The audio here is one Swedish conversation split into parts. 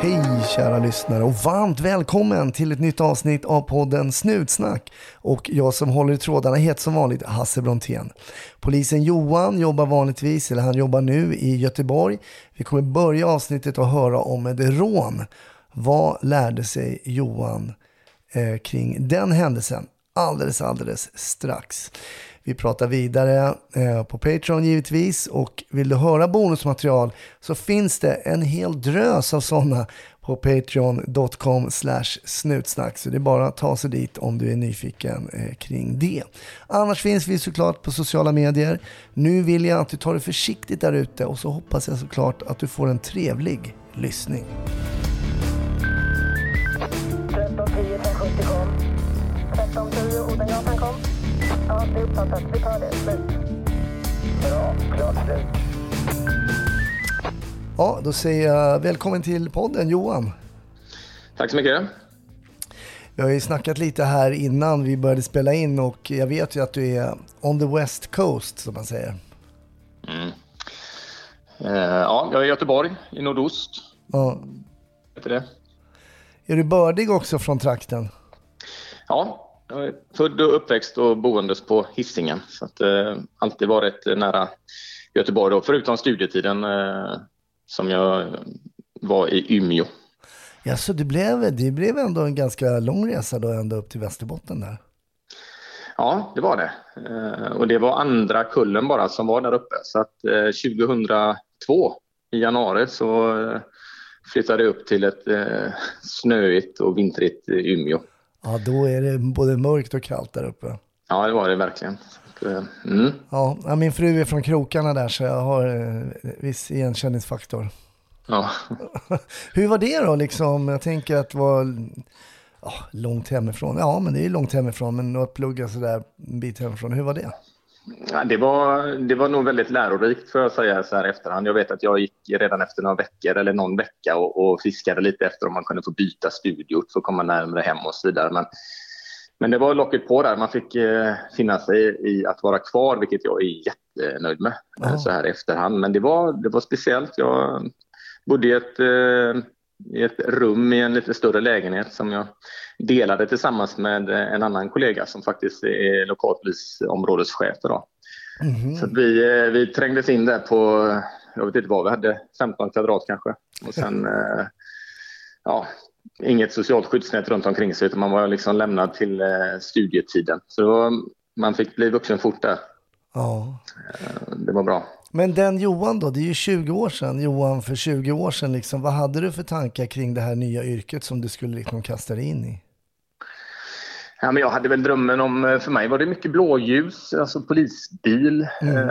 Hej kära lyssnare och varmt välkommen till ett nytt avsnitt av podden Snutsnack. Och jag som håller i trådarna heter som vanligt Hasse Brontén. Polisen Johan jobbar vanligtvis, eller han jobbar nu i Göteborg. Vi kommer börja avsnittet och höra om ett rån. Vad lärde sig Johan eh, kring den händelsen? Alldeles, alldeles strax. Vi pratar vidare eh, på Patreon givetvis och vill du höra bonusmaterial så finns det en hel drös av sådana på patreon.com snutsnack. Så det är bara att ta sig dit om du är nyfiken eh, kring det. Annars finns vi såklart på sociala medier. Nu vill jag att du tar det försiktigt där ute och så hoppas jag såklart att du får en trevlig lyssning. 1310 kom. 1310 Odengatan kom. Ja, det är uppfattat. Vi tar det. Slut. Bra. Klart slut. Ja, då säger jag välkommen till podden Johan. Tack så mycket. Vi har ju snackat lite här innan vi började spela in och jag vet ju att du är on the west coast som man säger. Eh, ja, jag är i Göteborg, i nordost. Ja. Heter det. Är du bördig också från trakten? Ja, jag är född och uppväxt och boendes på Hisingen. Så att, eh, alltid varit nära Göteborg, då, förutom studietiden eh, som jag var i Umeå. Ja, så det blev, det blev ändå en ganska lång resa då ända upp till Västerbotten där. Ja, det var det. Eh, och det var andra kullen bara som var där uppe. Så att eh, 2002 i januari så eh, flyttade jag upp till ett eh, snöigt och vintrigt Umeå. Ja, då är det både mörkt och kallt där uppe. Ja, det var det verkligen. Eh, Mm. Ja, min fru är från krokarna där så jag har eh, viss igenkänningsfaktor. Ja. Hur var det då liksom? Jag tänker att det var ja, långt hemifrån. Ja, men det är långt hemifrån, men att plugga sådär en bit hemifrån. Hur var det? Det, var, det var nog väldigt lärorikt får jag säga så här i efterhand. Jag vet att jag gick redan efter några veckor eller någon vecka och, och fiskade lite efter om man kunde få byta studieort för att komma närmare hem och så vidare. Men, men det var locket på där. Man fick eh, finna sig i att vara kvar, vilket jag är jättenöjd med Ja. så här i efterhand. Men det var, det var speciellt. Jag bodde i ett, eh, i ett rum i en lite större lägenhet som jag delade tillsammans med en annan kollega som faktiskt är lokalpolisområdeschef idag. Mhm. Så vi, eh, vi trängdes in där på, jag vet inte vad, vi hade 15 kvadrat kanske. Och sen, eh, ja, inget socialt skyddsnät runt omkring sig utan man var liksom lämnad till eh, studietiden. Så var, man fick bli vuxen fort där. Ja. Det var bra. Men den Johan då, det är ju 20 år sedan, Johan för 20 år sedan liksom. Vad hade du för tankar kring det här nya yrket som du skulle liksom kasta dig in i? Ja, men jag hade väl drömmen om, eh, för mig var det mycket blåljus, alltså polisbil, eh,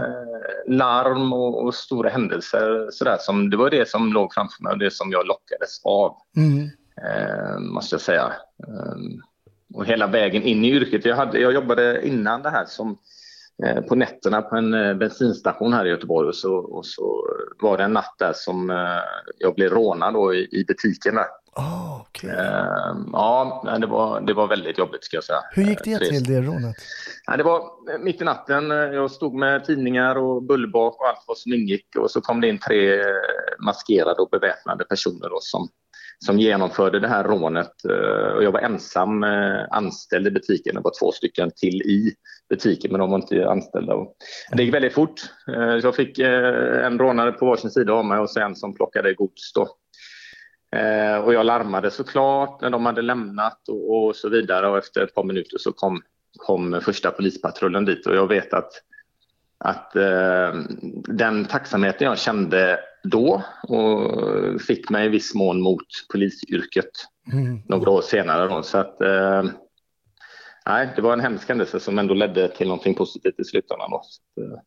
larm och, och stora händelser. Sådär, som, det var det som låg framför mig och det som jag lockades av. Mm. eh, måste jag säga. Ehm, och hela vägen in i yrket. Jag, hade, jag jobbade innan det här som eh, på nätterna på en eh, bensinstation här i Göteborg och så, och så var det en natt där som eh, jag blev rånad då i, i butiken där. Ah, okej. Ehm, ja, det var, det var väldigt jobbigt ska jag säga. Hur gick det Eh, till, det rånet? Ja, det var eh, mitt i natten. Eh, Jag stod med tidningar och bullbak och allt vad som ingick och så kom det in tre eh, maskerade och beväpnade personer då som, som genomförde det här rånet. Eh, Och jag var ensam eh, anställd i butiken. Det var två stycken till i butiken men de var inte anställda. Det gick väldigt fort. Eh, jag fick eh, en rånare på varsin sida av mig och sen en som plockade gods. Då. Eh, Och jag larmade såklart när de hade lämnat och, så vidare och efter ett par minuter så kom kom första polispatrullen dit och jag vet att, att den tacksamheten jag kände då och fick mig i viss mån mot polisyrket Mm. några år senare. Då. Så att, nej, det var en hemsk händelse som ändå ledde till någonting positivt i slutändan. Då. Så, eh,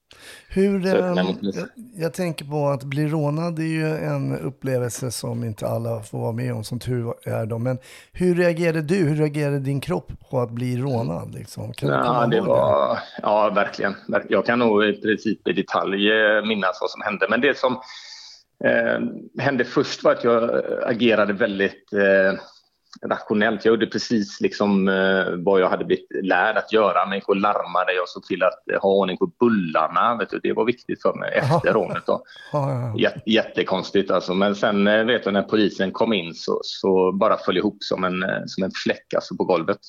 Hur, ehm, mot polisen. jag, jag tänker på att bli rånad är ju en upplevelse som inte alla får vara med om, som tur är då. Men hur reagerade du, hur reagerade din kropp på att bli rånad? Liksom? Kan Ja, komma det var, ja, verkligen. Verk- Jag kan nog i princip i detalj eh, minnas vad som hände. Men det som eh, hände först var att jag eh, agerade väldigt eh, rationellt. Jag gjorde precis liksom, eh, vad jag hade blivit lärd att göra. Men gick och larmade. Jag såg till att ha ordning på bullarna. Vet du, det var viktigt för mig efter rånet. Då. Jättekonstigt alltså. Men sen eh, vet du när polisen kom in så, så bara föll ihop som en, eh, som en fläck alltså, på golvet.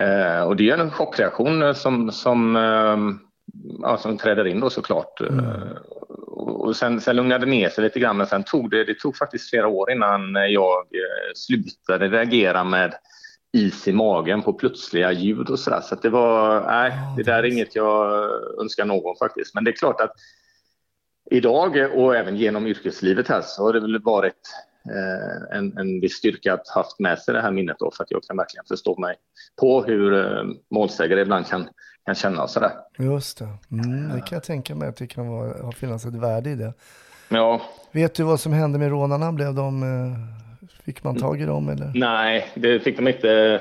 Eh, och det är en chockreaktion som, som, eh, ja, som träder in då såklart. Eh, och sen, sen lugnade det ner sig lite grann men sen tog det, det tog faktiskt flera år innan eh, jag eh, slutade reagera med is i magen på plötsliga ljud och sådär. Så att det var, nej, det där är inget jag önskar någon faktiskt. Men det är klart att idag eh, och även genom yrkeslivet här så har det väl varit eh, en, en viss styrka att haft med sig det här minnet då för att jag kan verkligen förstå mig på hur eh, målsägare ibland kan, kan känna sådär. Just det. Mm, det kan jag tänka mig att det kan vara, ha finnas ett värde i det. Ja, Vet du vad som hände med rånarna? Blev de, eh, fick man tag i dem eller? nej, det fick de inte.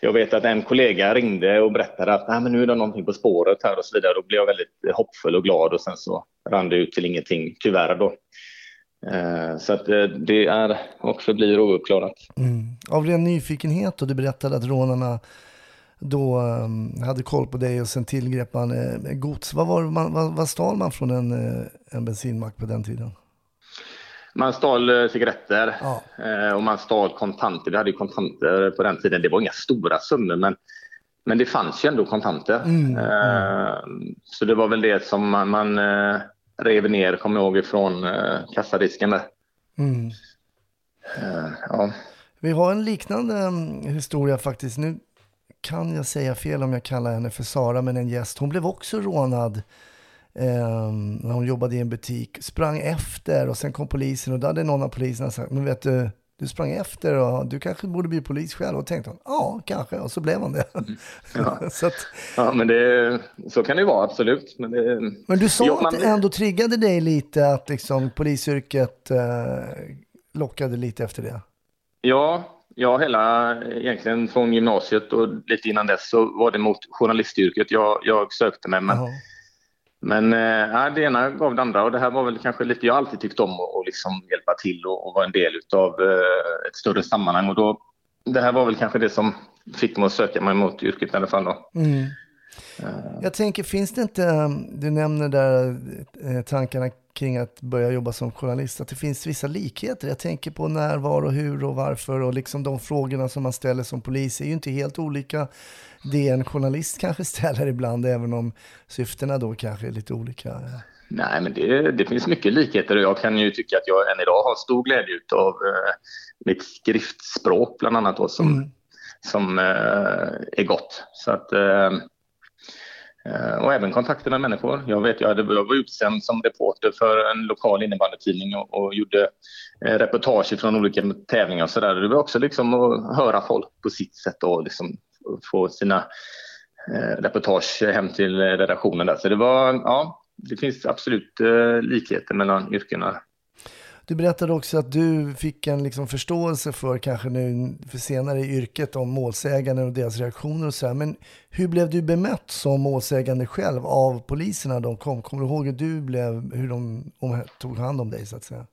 Jag vet att en kollega ringde och berättade att Nej, men nu är det någonting på spåret här och så vidare. Då blev jag väldigt hoppfull och glad och sen så rann det ut till ingenting, tyvärr då. Eh, Så att eh, det är och förblir ouppklarat. Mm. Av ren nyfikenhet och du berättade att rånarna då um, hade koll på dig och sen tillgrep man eh, gods. Vad, var, man, vad, vad stal man från en, eh, en bensinmack på den tiden? Man stal eh, cigaretter Ja. eh, och man stal kontanter. Vi hade kontanter på den tiden. Det var inga stora summor men, men det fanns ju ändå kontanter. Mm, Eh, Så det var väl det som man, man rev ner, kommer jag ihåg, ifrån kassadisken där. Mm. Ja. Vi har en liknande um, historia faktiskt. Nu kan jag säga fel om jag kallar henne för Sara, men en gäst. Hon blev också rånad ehm, när hon jobbade i en butik. Sprang efter och sen kom polisen och då hade någon av poliserna sagt, men vet du, du sprang efter och du kanske borde bli polis själv. Och tänkte hon, ja, kanske. Och så blev hon det. Ja. så att, Ja, men det, så kan det vara, absolut. Men det, men du sa Jo, att man- det ändå triggade dig lite att liksom polisyrket eh, lockade lite efter det. ja, ja, hela egentligen från gymnasiet och lite innan dess så var det mot journalistyrket jag, jag sökte mig. Men, Jaha. men eh, ja, det ena gav det andra och det här var väl kanske lite, jag har alltid tyckt om att liksom hjälpa till och, och vara en del av eh, ett större sammanhang. Och då, det här var väl kanske det som fick mig att söka mig mot yrket i alla fall. Då. Mm. Jag tänker, finns det inte, du nämner där eh, tankarna kring att börja jobba som journalist, att det finns vissa likheter. Jag tänker på när, var och hur och varför och liksom de frågorna som man ställer som polis är ju inte helt olika det en journalist kanske ställer ibland, även om syftena då kanske är lite olika. Nej, men det, det finns mycket likheter och jag kan ju tycka att jag än idag har stor glädje av eh, mitt skriftspråk bland annat då, som, Mm. som eh, är gott. Så att, eh, Eh, och även kontakter med människor. Jag vet, jag, hade, jag var utsänd som reporter för en lokal innebandytidning och, och gjorde eh, reportage från olika tävlingar och sådär. Det var också liksom att höra folk på sitt sätt och liksom få sina eh, reportage hem till redaktionen där. Så det var, ja, det finns absolut eh, likheter mellan yrkena. Du berättade också att du fick en liksom förståelse för kanske nu för senare i yrket om målsägande och deras reaktioner och så här. Men hur blev du bemött som målsägande själv av poliserna de kom? Kommer du ihåg hur du blev, hur de tog hand om dig så att säga?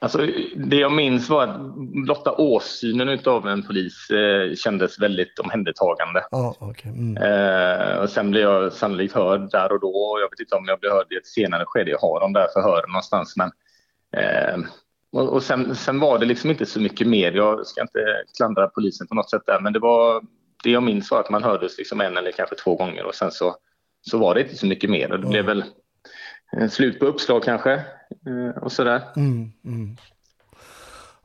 Alltså, det jag minns var att blotta åsynen av en polis eh, kändes väldigt omhändertagande. Ja, okej. Mm. Eh, och sen blev jag sannolikt hörd där och då. Jag vet inte om jag blev hörd i ett senare skede. Jag har de där förhören någonstans. Men, eh, och och sen, sen var det liksom inte så mycket mer. Jag ska inte klandra polisen på något sätt där. Men det, var, det jag minns var att man hördes liksom en eller kanske två gånger. Och sen så, så var det inte så mycket mer. Och det blev väl eh, slut på uppslag kanske. Eh, och sådär. Mm, mm.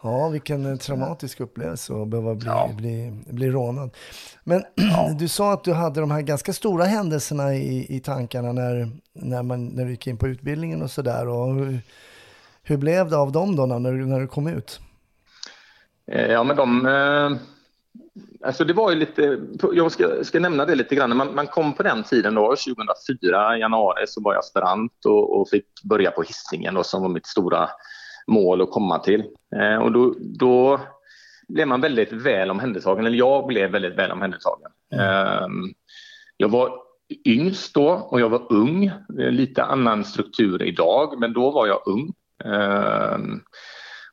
Ja, vilken eh, traumatisk upplevelse att behöva bli, Ja. bli, bli rånad. Men du sa att du hade de här ganska stora händelserna i, i tankarna när, när, man, när du gick in på utbildningen och sådär. Hur, blev det av dem då när, du- när du kom ut? Eh, Ja, men de, eh, alltså det var ju lite, jag ska, ska nämna det lite grann, man, man kom på den tiden då, 2004, januari, så var jag aspirant och, och fick börja på hissingen då, som var mitt stora mål att komma till. Eh, och då, då blev man väldigt väl omhändertagen, eller jag blev väldigt väl omhändertagen. Eh, jag var yngst då och jag var ung, lite annan struktur idag, men då var jag ung. Eh,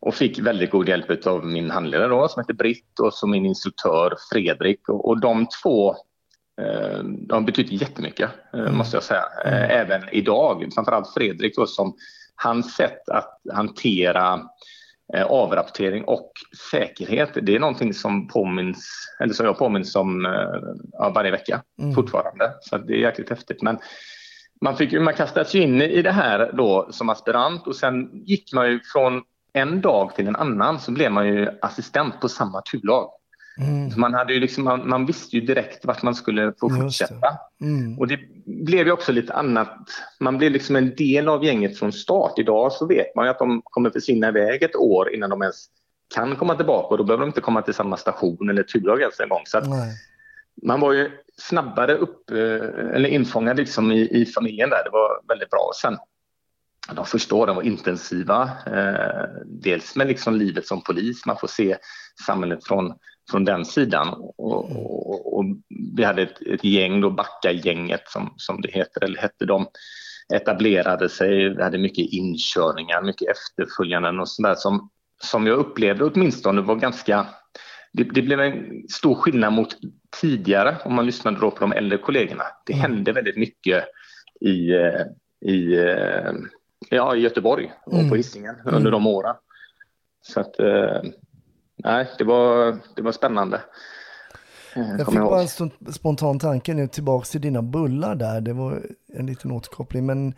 och fick väldigt god hjälp av min handledare då, som heter Britt och som min instruktör Fredrik. Och, och de två eh, de har betytt jättemycket, eh, måste jag säga. Eh, även idag, framförallt Fredrik då, som hans sätt att hantera eh, avrapportering och säkerhet, det är någonting som påminns, eller som jag påminns om eh, varje vecka Mm. fortfarande. Så det är jäkligt häftigt. Men man, fick, man kastades ju in i det här då som aspirant och sen gick man ju från en dag till en annan så blev man ju assistent på samma turlag. Mm. Man, hade ju liksom, man, man visste ju direkt vart man skulle få fortsätta. Mm. Och det blev ju också lite annat. Man blev liksom en del av gänget från start. Idag så vet man ju att de kommer försvinna iväg ett år innan de ens kan komma tillbaka och då behöver de inte komma till samma station eller turlag ens en gång. Så. Man var ju snabbare upp, eh, eller infångad liksom i, i familjen där. Det var väldigt bra. Och sen de första åren var intensiva. Eh, dels med liksom livet som polis, man får se samhället från, från den sidan. Och, och, och vi hade ett, ett gäng, då Backa-gänget som, som det heter, eller hette de, etablerade sig. Vi hade mycket inkörningar, mycket efterföljanden och sådär som, som jag upplevde åtminstone var ganska det, det blev en stor skillnad mot tidigare om man lyssnade då på de äldre kollegorna. Det hände väldigt mycket i, eh, i, eh, ja, i Göteborg och Mm. på Hisingen under de åren. Så att, eh, nej, det var, det var spännande. Jag fick bara en spontan tanke nu tillbaks till dina bullar där. Det var en liten återkoppling. Men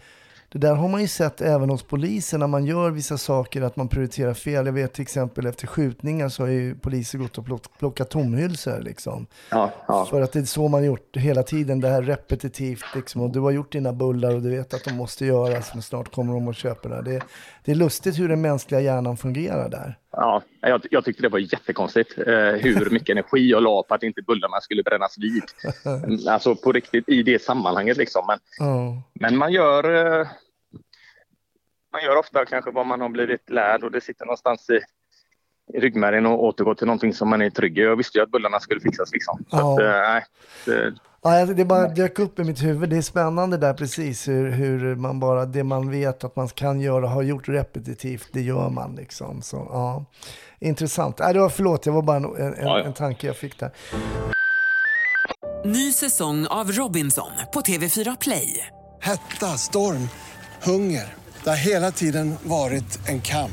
det där har man ju sett även hos polisen när man gör vissa saker att man prioriterar fel. Jag vet till exempel efter skjutningar så har ju poliser gått och plock- plockat tomhylsor liksom. Ja, ja. För att det är så man gjort hela tiden, det här repetitivt liksom. Och du har gjort dina bullar och du vet att de måste göras, men snart kommer de och köper det. Det, det är lustigt hur den mänskliga hjärnan fungerar där. Ja, jag, jag tyckte det var jättekonstigt eh, hur mycket energi jag la på att inte bullarna skulle brännas vid. Alltså på riktigt i det sammanhanget liksom. Men, Ja. men man gör eh, man gör ofta kanske vad man har blivit lärd och det sitter någonstans i, i ryggmärgen och återgår till någonting som man är trygg i. Jag visste ju att bullarna skulle fixas liksom. Så Ja. att, eh, nej, det, Ja, det bara dök upp i mitt huvud. Det är spännande där precis hur, hur man bara, det man vet att man kan göra, har gjort repetitivt, det gör man liksom. Så, ja. Intressant. Nej, det var, förlåt, det var bara en, en, Ja, ja. en tanke jag fick där. Ny säsong av Robinson på TV4 Play. Hetta, storm, hunger. Det har hela tiden varit en kamp.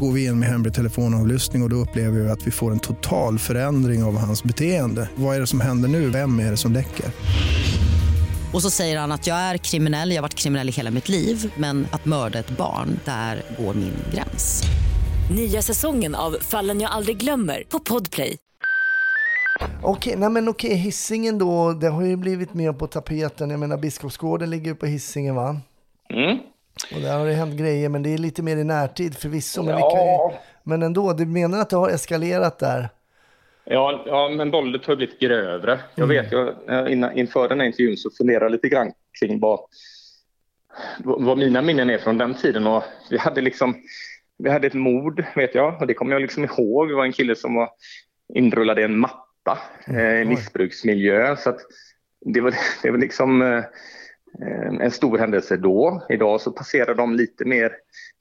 Går vi in med hemlig telefonavlyssning och, och då upplever vi att vi får en total förändring av hans beteende. Vad är det som händer nu? Vem är det som läcker? Och så säger han att jag är kriminell, jag har varit kriminell i hela mitt liv men att mörda ett barn, där går min gräns. Nya säsongen av Fallen jag aldrig glömmer på Podplay. Okej, nej men okej, hissingen då, det har ju blivit mer på tapeten. Jag menar Biskopsgården ligger ju på hissingen va? mm. Och där har det hänt grejer, men det är lite mer i närtid förvisso. Men, Ja. ju, men ändå, du menar att det har eskalerat där? Ja, ja, men våldet har blivit grövre. Jag vet, jag, eh, innan, inför den här intervjun så funderade jag lite grann kring vad, vad mina minnen är från den tiden. Och vi hade liksom, vi hade ett mord, vet jag, och det kommer jag liksom ihåg. Det var en kille som var inrullad i en matta eh, i missbruksmiljö. Så att det var, det var liksom eh, en stor händelse då. Idag så passerar de lite mer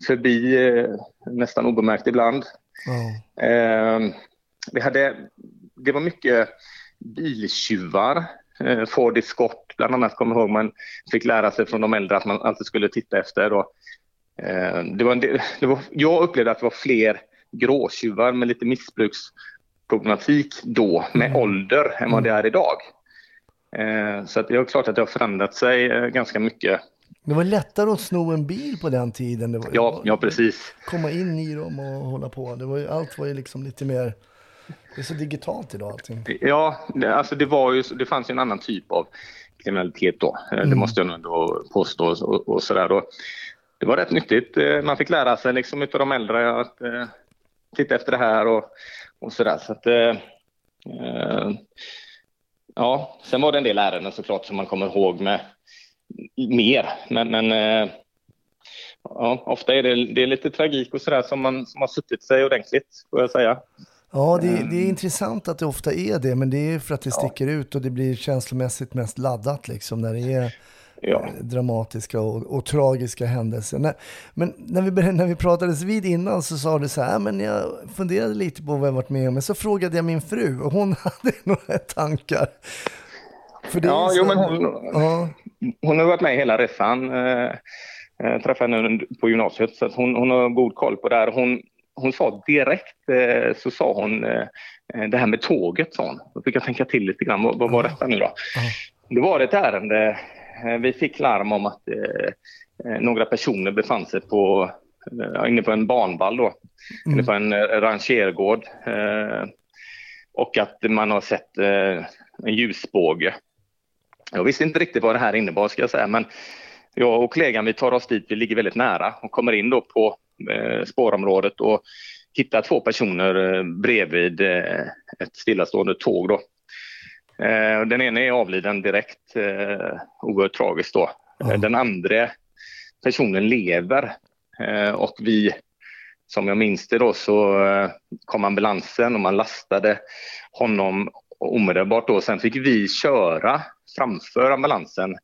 förbi, eh, nästan obemärkt ibland. Eh, vi hade, det var mycket biltjuvar. Eh, Ford Escort bland annat kommer jag ihåg. Man fick lära sig från de äldre att man alltid skulle titta efter. Och, eh, det var en del, det var, jag upplevde att det var fler gråtjuvar med lite missbruksproblematik då med ålder än vad det är idag. Eh, så att det är klart att det har förändrat sig eh, ganska mycket Det var lättare att sno en bil på den tiden. Det var, Ja, ja precis. Komma in i dem och hålla på. Det var ju, allt var ju liksom lite mer... Det är så digitalt idag allting. Ja, det- alltså det, var ju, det fanns ju en annan typ av kriminalitet då. Eh, Det Mm. måste jag nog ändå påstå. Och, och sådär då. Det var rätt nyttigt. Man fick lära sig liksom utav de äldre att eh, titta efter det här och, och sådär. Så att, eh, ja, sen var det en del ärenden såklart som man kommer ihåg med mer. Men, men eh, ja, ofta är det, det är lite tragik och sådär som, man, som har suttit sig ordentligt, får jag säga. Ja, det, det är intressant att det ofta är det, men det är för att det sticker ut och det blir känslomässigt mest laddat liksom när det är Ja. eh, dramatiska och, och tragiska händelser. När, men när vi, när vi pratades vid innan så sa du så här, "Ja, men jag funderade lite på vad jag varit med om, men så frågade jag min fru och hon hade några tankar. För det är Ja, ju jo, så- men hon, Ja, hon har varit med hela resan. Eh, eh, träffade henne på gymnasiet så hon, hon har god koll på det här. Hon, hon sa direkt, eh, så sa hon eh, det här med tåget sa hon. Då fick jag tänka till lite grann. Vad, vad var detta nu då? Det var ett ärende. Eh, vi fick larm om att eh, eh, några personer befann sig på, inne på en banvall då. Inne på en rangergård. Och att man har sett en ljusbåge jag visste inte riktigt vad det här innebar ska jag säga, men jag och kollegan vi tar oss dit, vi ligger väldigt nära och kommer in då på spårområdet och hittar två personer bredvid ett stillastående tåg. Då. Eh, den ena är avliden direkt, eh, oerhört tragiskt då. Eh, Den andra personen lever eh, och vi, som jag minns det då, så eh, kom ambulansen och man lastade honom omedelbart då. Sen fick vi köra framför ambulansen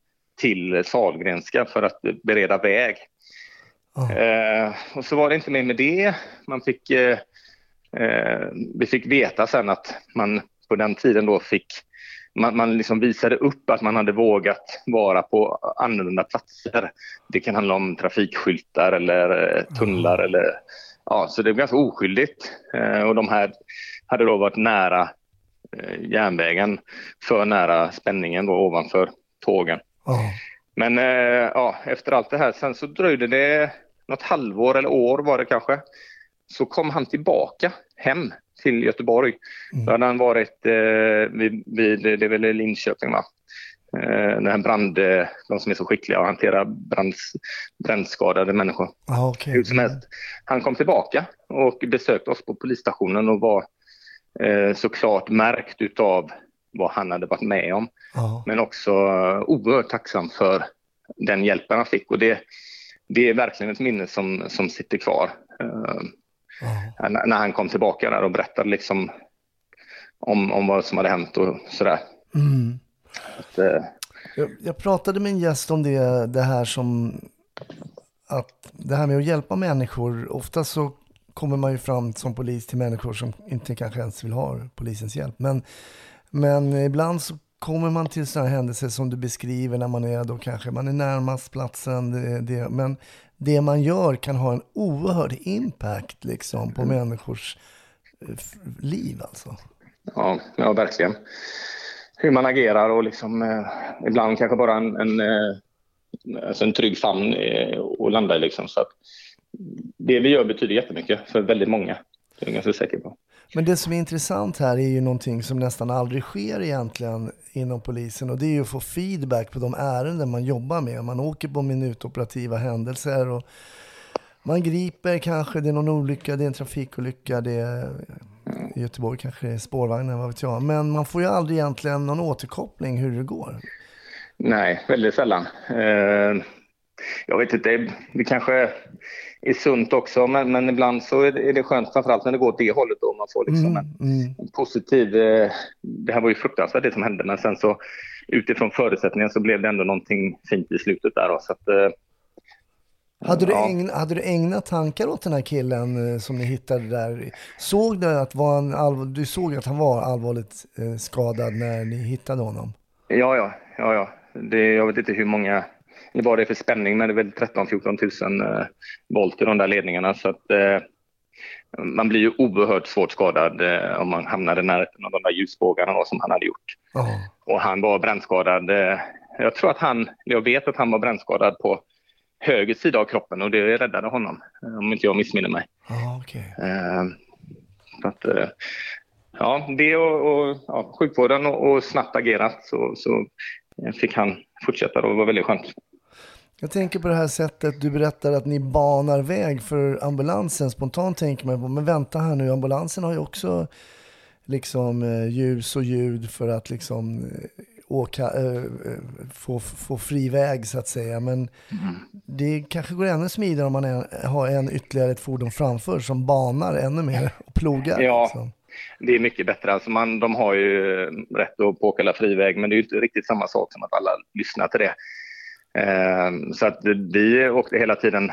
till Sahlgrenska för att bereda väg. Eh, och så var det inte mer med det. Man fick, eh, eh, vi fick veta sen att man på den tiden då fick man, man liksom visade upp att man hade vågat vara på annorlunda platser. Det kan handla om trafikskyltar eller eh, tunnlar. Eller, ja, så det var ganska oskyldigt. Eh, och de här hade då varit nära eh, järnvägen, för nära spänningen då ovanför tågen. Men eh, ja, efter allt det här sen så dröjde det något halvår eller år var det kanske. Så kom han tillbaka hem till Göteborg. Då hade han varit eh, vid, vid, det är väl Linköping va? Eh, den brand, eh, de som är så skickliga att hantera brands, brännskadade människor. Ja, okej. Hur som helst. Han kom tillbaka och besökte oss på polisstationen och var eh, såklart märkt utav vad han hade varit med om. Ja. Men också eh, oerhört tacksam för den hjälpen han fick. Och det, det är verkligen ett minne som, som sitter kvar. Eh, när, när han kom tillbaka där och berättade liksom om, om vad som hade hänt och sådär. Mm. Att, eh, Jag, jag pratade med en gäst om det, det här som att det här med att hjälpa människor, ofta så kommer man ju fram som polis till människor som inte kanske ens vill ha polisens hjälp. Men, men ibland så kommer man till sådana händelser som du beskriver när man är då kanske man är närmast platsen. Det, det, men det man gör kan ha en oerhörd impact liksom på människors eh, liv alltså. Ja, ja, verkligen. Hur man agerar och liksom, eh, ibland kanske bara en, en, eh, alltså en trygg famn eh, att landa i. Liksom. Så att det vi gör betyder jättemycket för väldigt många. Det är jag ganska säker på. Men det som är intressant här är ju någonting som nästan aldrig sker egentligen inom polisen och det är ju att få feedback på de ärenden man jobbar med. Man åker på minutoperativa händelser och man griper kanske, det är någon olycka, det är en trafikolycka, det är i Göteborg kanske det är spårvagnar, vad vet jag. Men man får ju aldrig egentligen någon återkoppling hur det går. Nej, väldigt sällan. Eh, jag vet inte, det kanske är sunt också, men, men ibland så är det, är det skönt, framförallt när det går åt det hållet och man får liksom en, Mm. en positiv... Eh, det här var ju fruktansvärt det som hände, men sen så utifrån förutsättningen så blev det ändå någonting fint i slutet där. Då, så att, eh, Hade du, ägn, hade du ägnat tankar åt den här killen eh, som ni hittade där? Såg du att, var en allvar, du såg att han var allvarligt eh, skadad när ni hittade honom? Ja, ja, ja, ja. Det, jag vet inte hur många, eller vad det är för spänning, men det är väl 13-14 000 eh, volt i de där ledningarna. Så att, eh, man blir ju oerhört svårt skadad eh, om man hamnar i närheten av de där ljusbågarna då, som han hade gjort. Ja. Och han var brännskadad eh, jag tror att han, jag vet att han var brännskadad på höger sida av kroppen och det räddade honom, eh, om inte jag missminner mig. Ja, okej. Eh, att, ja, det och, och ja, sjukvården och, och snabbt agerat så, så fick han fortsätta och det var väldigt skönt. Jag tänker på det här sättet du berättar att ni banar väg för ambulansen. Spontant tänker man på, men vänta här nu, ambulansen har ju också liksom eh, ljus och ljud för att liksom eh, åka, eh, få, få fri väg så att säga. Men det kanske går ännu smidigare om man är, har en ytterligare ett fordon framför som banar ännu mer och plogar. Ja. Liksom. Det är mycket bättre. Alltså man, de har ju rätt att påkalla friväg, men det är ju inte riktigt samma sak som att alla lyssnar till det. Eh, så att vi åkte hela tiden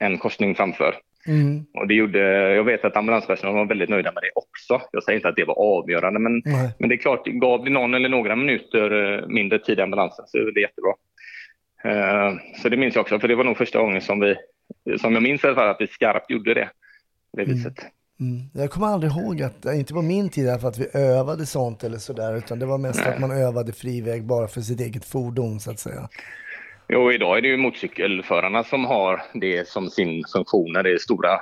en korsning framför. Mm. Och det gjorde, jag vet att ambulanspersonalen var väldigt nöjda med det också. Jag säger inte att det var avgörande, men, Nej. men det är klart, gav det någon eller några minuter eh, mindre tid i ambulansen så är det jättebra. Eh, Så det minns jag också, för det var nog första gången som vi, som jag minns i alla fall, att vi skarpt gjorde det. På det viset. Mm. Jag kommer aldrig ihåg att, inte på min tid för att vi övade sånt eller sådär, utan det var mest Nej. att man övade friväg bara för sitt eget fordon så att säga. Jo, idag är det ju motorcykelförarna som har det som sin funktion när det är stora,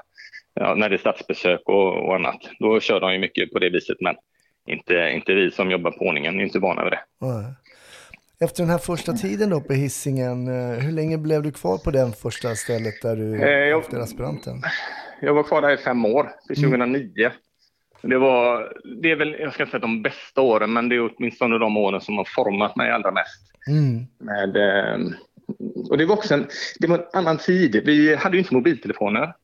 ja, när det är stadsbesök och, och annat. Då kör de ju mycket på det viset, men inte, inte vi som jobbar på ordningen, är inte vana vid det. Efter den här första tiden då på hissingen, hur länge blev du kvar på den första stället där du, Eh, jag- efter aspiranten? Jag var kvar där i fem år, till 2009. Det, var, det är väl, jag ska inte säga de bästa åren, men det är åtminstone de åren som har format mig allra mest. Mm. Med, eh, och det var också en, det var en annan tid. Vi hade ju inte mobiltelefoner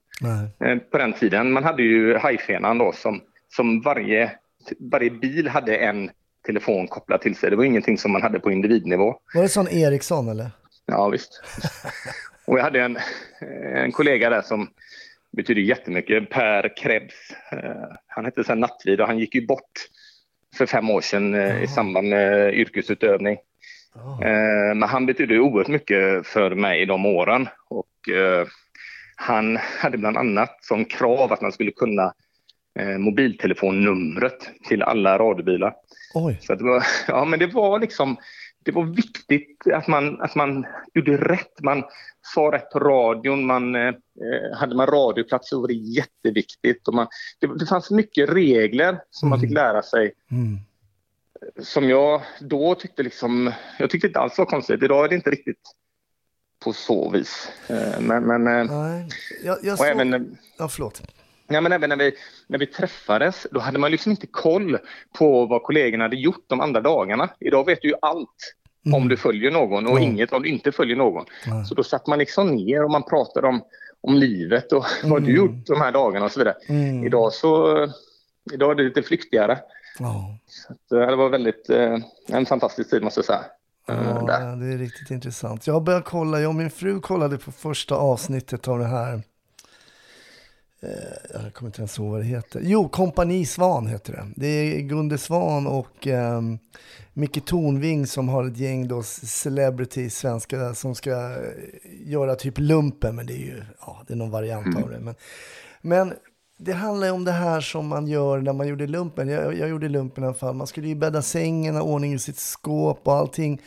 eh, på den tiden. Man hade ju hajfenan då som, som varje, varje bil hade en telefon kopplad till sig. Det var ingenting som man hade på individnivå. Var det sån Ericsson eller? Ja, visst. Och jag hade en, en kollega där som betyder jättemycket, Per Krebs. Eh, Han hette sen Nattvid och han gick ju bort för fem år sedan eh, i samband med yrkesutövning. Eh, Men han betydde oerhört mycket för mig i de åren. Och eh, han hade bland annat som krav att man skulle kunna eh, mobiltelefonnumret till alla radiobilar. Oj. Så det var, ja, men det var liksom, det var viktigt att man, att man gjorde rätt. Man sa rätt på radion. Man, eh, hade man radioplats så var det jätteviktigt. Och man, det, det fanns mycket regler som man fick lära sig. Mm. Som jag då tyckte liksom, jag tyckte inte alls var konstigt. Idag är det inte riktigt på så vis. Eh, men, men, eh, Nej. Jag, jag och såg... även, Ja, förlåt. Ja, men även när vi, när vi träffades, då hade man liksom inte koll på vad kollegorna hade gjort de andra dagarna. Idag vet du ju allt om du följer någon och Mm. inget om du inte följer någon. Nej. Så då satt man liksom ner och man pratade om, om livet och vad du gjort de här dagarna och så vidare. Mm. Idag så idag är det lite flyktigare. Ja. Så eh, det var väldigt, eh, en fantastisk tid måste jag säga. Eh, Ja, där. det är riktigt intressant. Jag börjat kolla, jag och min fru kollade på första avsnittet av det här. Eh, jag kommer inte ens ihåg vad det heter. Jo, Kompani Svan heter det. Det är Gunde Svan och eh, Micke Tornving som har ett gäng då celebrity svenska som ska eh, göra typ lumpen, men det är ju ja, det är någon variant av det. Men, men det handlar ju om det här som man gör när man gjorde lumpen. Jag, jag gjorde lumpen i alla fall. Man skulle ju bädda sängen, ha ordning i sitt skåp och allting.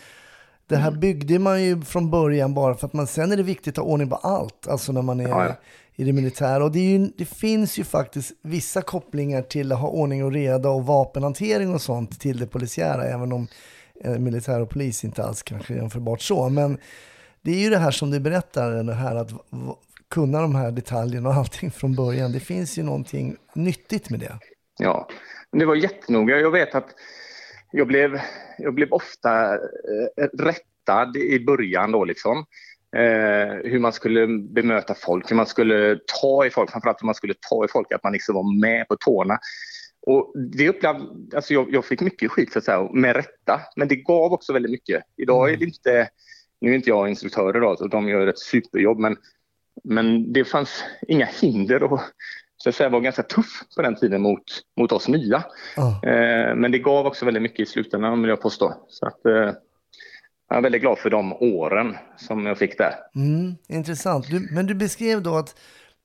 Det här byggde man ju från början bara för att man, sen är det viktigt att ha ordning på allt. Alltså när man är Ja, ja. i det militära. Och det, är ju, det finns ju faktiskt vissa kopplingar till att ha ordning och reda och vapenhantering och sånt till det polisiära. Även om eh, militär och polis inte alls kanske är jämförbart så. Men det är ju det här som du berättar, det här att kunna de här detaljerna och allting från början. Det finns ju någonting nyttigt med det. Ja, men det var jättenoga. Jag vet att jag blev, jag blev ofta eh, rättad i början då liksom. Eh, hur man skulle bemöta folk, hur man skulle ta i folk, framförallt hur man skulle ta i folk, att man liksom var med på tårna. Och det upplevde, alltså jag, jag fick mycket skit så att säga, med rätta, men det gav också väldigt mycket. Idag är det inte, nu är inte jag instruktör idag, så de gör ett superjobb, men, men det fanns inga hinder och så att säga var ganska tuff på den tiden mot, mot oss nya. Ja. Eh, men det gav också väldigt mycket i slutändan vill jag påstå. Så att, eh, jag är väldigt glad för de åren som jag fick där. Mm, intressant. Du, men du beskrev då att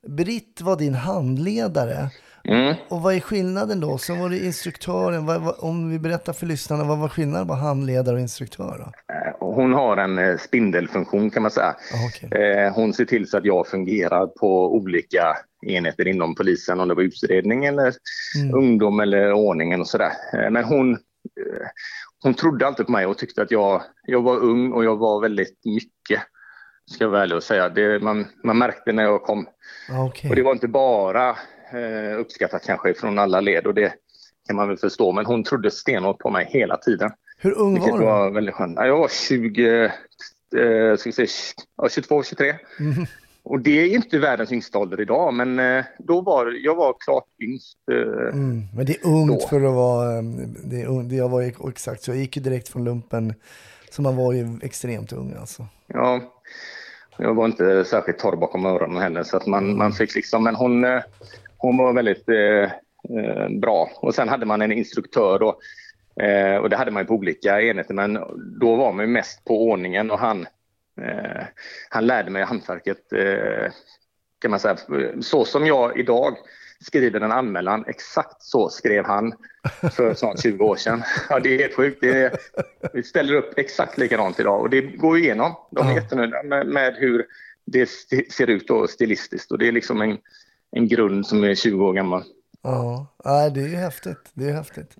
Britt var din handledare. Mm. Och vad är skillnaden då? Sen var det instruktören. Vad, vad, om vi berättar för lyssnarna, vad var skillnaden på handledare och instruktör? Då? hon har en eh, spindelfunktion kan man säga. Ah, okej. Eh, hon ser till så att jag fungerar på olika enheter inom polisen, om det var utredning eller Mm. ungdom eller ordningen och sådär. Eh, Men hon, eh, hon trodde alltid på mig och tyckte att jag, jag var ung och jag var väldigt mycket, ska jag vara ärlig och säga. Det, man, man märkte när jag kom. Ah, okej. Och det var inte bara eh, uppskattat kanske från alla led och det kan man väl förstå. Men hon trodde stenhårt på mig hela tiden. Hur ung var du? var väldigt skönt. Ja, Jag var 20, eh, ska säga, ja, 22, 23. Mhm. Och det är inte världens yngsta ålder idag, men eh, då var jag var klart yngst. Eh, Mm, men det är ungt Då. för att vara, det är ungt. Jag var exakt så jag gick ju direkt från lumpen, så man var ju extremt ung alltså. Ja, jag var inte särskilt torr bakom öronen heller, så att man, man fick liksom, men hon, hon var väldigt eh, eh, bra. Och sen hade man en instruktör då, eh, och det hade man på olika enheter, men då var man mest på ordningen och han, eh, han lärde mig hantverket, eh, kan man säga, så som jag idag skriver en anmälan, exakt så skrev han för snart 20 år sedan. Ja, det är helt sjukt. Det är, vi ställer upp exakt likadant idag och det går igenom. De är jättenöjda med, med hur det ser ut då stilistiskt och det är liksom en, en grund som är 20 år gammal. Ja, det är ju häftigt. Det är häftigt.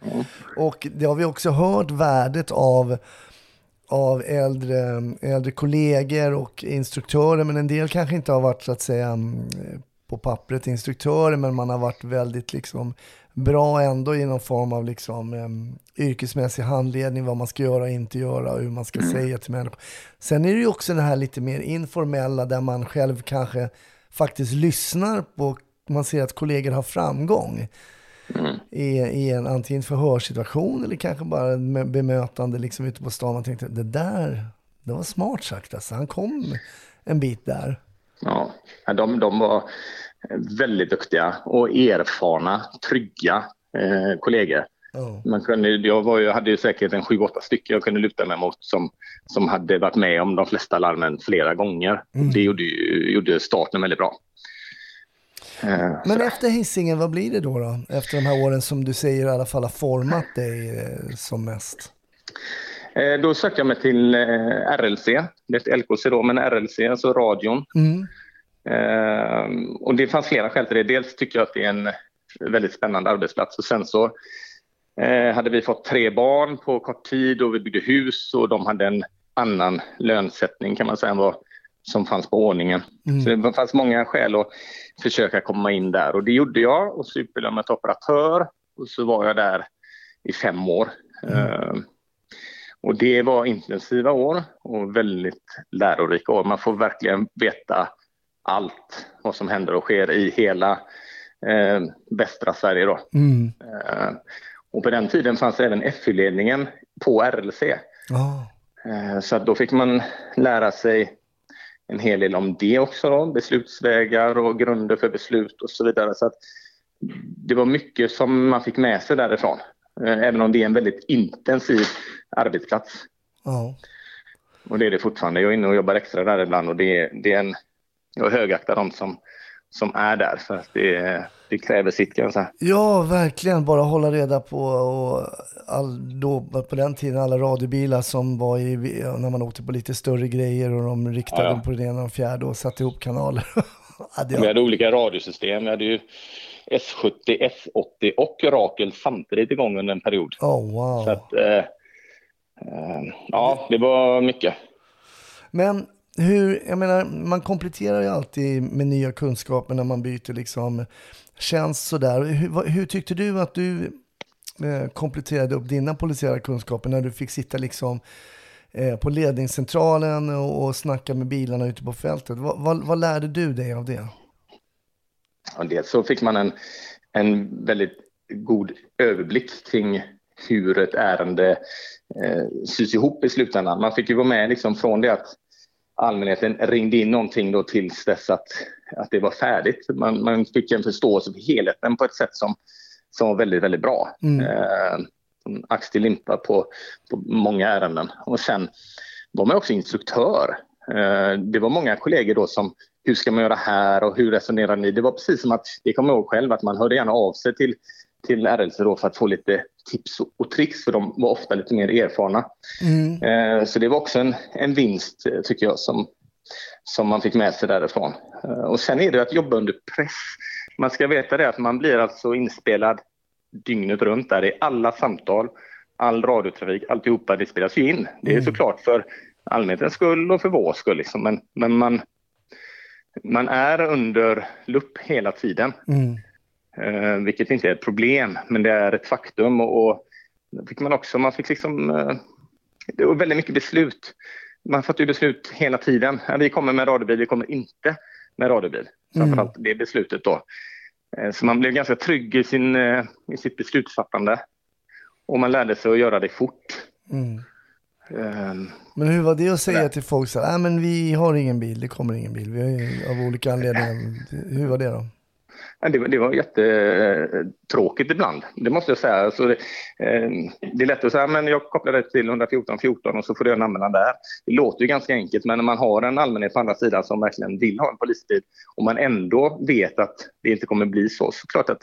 Och det har vi också hört värdet av, av äldre, äldre kollegor och instruktörer, men en del kanske inte har varit så att säga mm, på pappret instruktörer, men man har varit väldigt liksom bra ändå i någon form av liksom, em, yrkesmässig handledning, vad man ska göra och inte göra och hur man ska säga till människor. Sen är det ju också det här lite mer informella där man själv kanske faktiskt lyssnar på, man ser att kollegor har framgång i, i en antingen förhörssituation eller kanske bara en bemötande liksom ute på stan. Man tänkte, det där, det var smart sagt alltså. Han kom en bit där. Ja, Ja, de, de var väldigt duktiga och erfarna, trygga eh, kollegor. Ja. Man kunde, jag var ju, hade ju säkert en sju, åtta stycken jag kunde luta mig mot som, som hade varit med om de flesta larmen flera gånger. Det gjorde, gjorde starten väldigt bra. Eh, Men efter Hisingen, vad blir det då, då? Efter de här åren som du säger i alla fall har format dig eh, som mest. Eh, Då sökte jag mig till RLC, det är LKC då, men RLC, alltså radion. Mm. Och det fanns flera skäl till det. Dels tycker jag att det är en väldigt spännande arbetsplats och sen så hade vi fått tre barn på kort tid och vi byggde hus och de hade en annan lönsättning kan man säga än vad som fanns på ordningen. Så det fanns många skäl att försöka komma in där och det gjorde jag och så utbildade jag mig till operatör och så var jag där i fem år. Eh, och det var intensiva år och väldigt lärorika år. Man får verkligen veta allt vad som händer och sker i hela eh, västra Sverige. Då. Mm. Eh, och på den tiden fanns även FU-ledningen på RLC. Ja. Eh, så då fick man lära sig en hel del om det också, då, beslutsvägar och grunder för beslut och så vidare. Så att det var mycket som man fick med sig därifrån, eh, även om det är en väldigt intensiv arbetsplats. Ja. Och det är det fortfarande. Jag är inne och jobbar extra där ibland och det är, det är en, jag högaktar de som, som är där för att det, det kräver sitt kan jag säga. Ja, verkligen. Bara hålla reda på och all, då, på den tiden alla radiobilar som var i, när man åkte på lite större grejer och de riktade Ja, ja. på den ena och den fjärde och satte ihop kanaler. ja, det, Vi hade olika radiosystem. Vi hade ju S70, S80 och Rakel samtidigt igång under en period. oh, wow. Så att, eh, eh, ja, det var mycket. Men hur, jag menar, man kompletterar ju alltid med nya kunskaper när man byter liksom känns sådär. Hur, hur tyckte du att du eh, kompletterade upp dina polisiära kunskaper när du fick sitta liksom eh, på ledningscentralen och, och snacka med bilarna ute på fältet? Vad, vad, vad lärde du dig av det? Ja, dels så fick man en, en väldigt god överblick kring hur ett ärende eh, sys ihop i slutändan. Man fick ju vara med liksom från det att allmänheten ringde in någonting då tills dess att, att det var färdigt. Man, man fick en förståelse för helheten på ett sätt som, som var väldigt, väldigt bra. Mm. Eh, ax till limpa på, på många ärenden. Och sen var man också instruktör. Eh, det var många kollegor då som hur ska man göra här och hur resonerar ni? Det var precis som att, det kommer jag ihåg själv, att man hörde gärna av sig till, till RLC då för att få lite tips och, tricks för de var ofta lite mer erfarna. Mm. Eh, så det var också en, en vinst eh, tycker jag som, som man fick med sig därifrån. Eh, och sen är det att jobba under press. Man ska veta det att man blir alltså inspelad dygnet runt där i alla samtal, all radiotrafik, alltihopa det spelas ju in. Det är Mm. såklart för allmänhetens skull och för vår skull liksom. men, men man, man är under lupp hela tiden. Mm. Eh, vilket inte är ett problem, men det är ett faktum. Och, och fick man också, man fick liksom, eh, det var väldigt mycket beslut. Man fattar ju beslut hela tiden. Vi kommer med radiobil, vi kommer inte med radiobil. Framförallt det beslutet då. Eh, så man blev ganska trygg i, sin, eh, i sitt beslutsfattande. Och man lärde sig att göra det fort. Mm. Eh, Men hur var det att säga Nej. till folk så här, "Nej, men vi har ingen bil, det kommer ingen bil, vi har av olika anledningar. Hur var det då? Det, var- det var jättetråkigt ibland, det måste jag säga. Så det, eh, det är lätt att säga men jag kopplar det till 114 14 och så får du en anmälan där. Det låter ju ganska enkelt, men när man har en allmänhet på andra sidan som verkligen vill ha en polisbil och man ändå vet att det inte kommer bli så, så klart att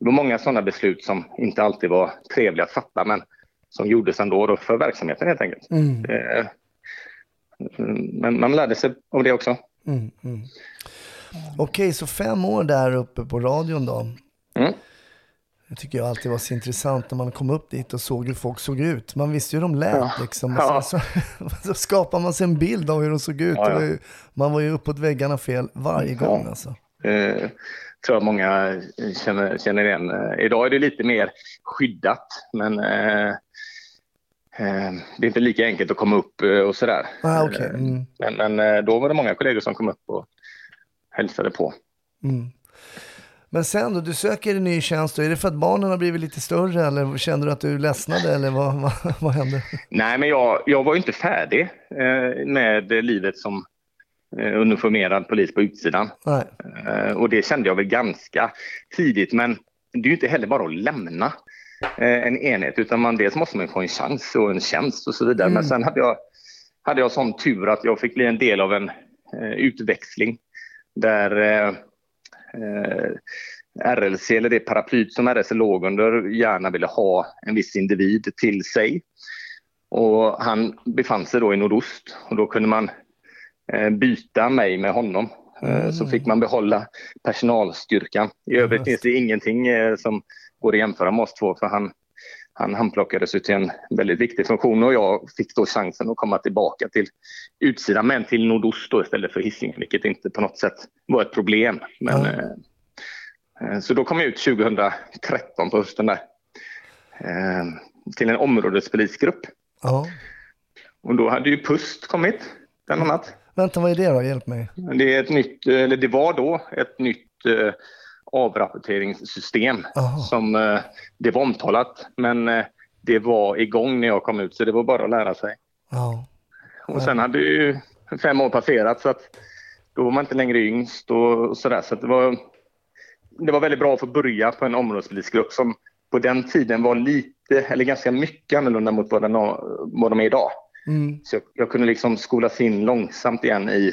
det var många sådana beslut som inte alltid var trevliga att fatta, men som gjordes ändå då för verksamheten helt enkelt. Mm. Eh, Men man lärde sig av det också. Mm, mm. Okej, så fem år där uppe på radion då. Mm. Det tycker jag alltid var så intressant när man kom upp dit och såg hur folk såg ut. Man visste ju hur de lät Ja. liksom. Ja. så, så skapar man sig en bild av hur de såg ut. Ja, var ju, man var ju uppåt väggarna fel varje gång alltså. Eh, tror jag många känner, känner igen. Eh, idag är det lite mer skyddat, men eh, eh, det är inte lika enkelt att komma upp eh, och sådär. Ah. Eh, Mm, Men, men eh, då var det många kollegor som kom upp och hälsade på. mm. Men sen då, du söker en ny tjänst då. Är det för att barnen har blivit lite större eller kände du att du ledsnade eller vad, vad, vad hände? Nej, men jag, jag var ju inte färdig eh, med livet som eh, uniformerad polis på utsidan. Eh, och det kände jag väl ganska tidigt, men det är ju inte heller bara att lämna eh, en enhet, utan man, dels måste man få en chans och en tjänst och så vidare. Men sen hade jag, hade jag sån tur att jag fick bli en del av en eh, utväxling där eh, eh, RLC, eller det paraplyt som RLC låg under, gärna ville ha en viss individ till sig. Och han befann sig då i nordost och då kunde man eh, byta mig med honom. Eh, Så fick man behålla personalstyrkan. I övrigt finns det ingenting eh, som går att jämföra med oss två för han, han, han plockades ut till en väldigt viktig funktion och jag fick då chansen att komma tillbaka till utsidan men till nordost då istället för Hisingen vilket inte på något sätt var ett problem. Men, eh, så då kom jag ut 2013 på hösten där eh, till en områdespolisgrupp. Ja. Och då hade ju PUST kommit, bland annat. Vänta, vad är det då? Hjälp mig. Det, är ett nytt, eller det var då ett nytt eh, avrapporteringssystem Aha. som eh, det var omtalat, men eh, det var igång när jag kom ut så det var bara att lära sig. Ja. Och sen hade ju fem år passerat så att då var man inte längre yngst och, sådär. Så att det, var, det var väldigt bra att få börja på en områdespolisgrupp som på den tiden var lite, eller ganska mycket annorlunda mot vad, den, vad de är idag. Mm. Så jag, jag kunde liksom skolas in långsamt igen i,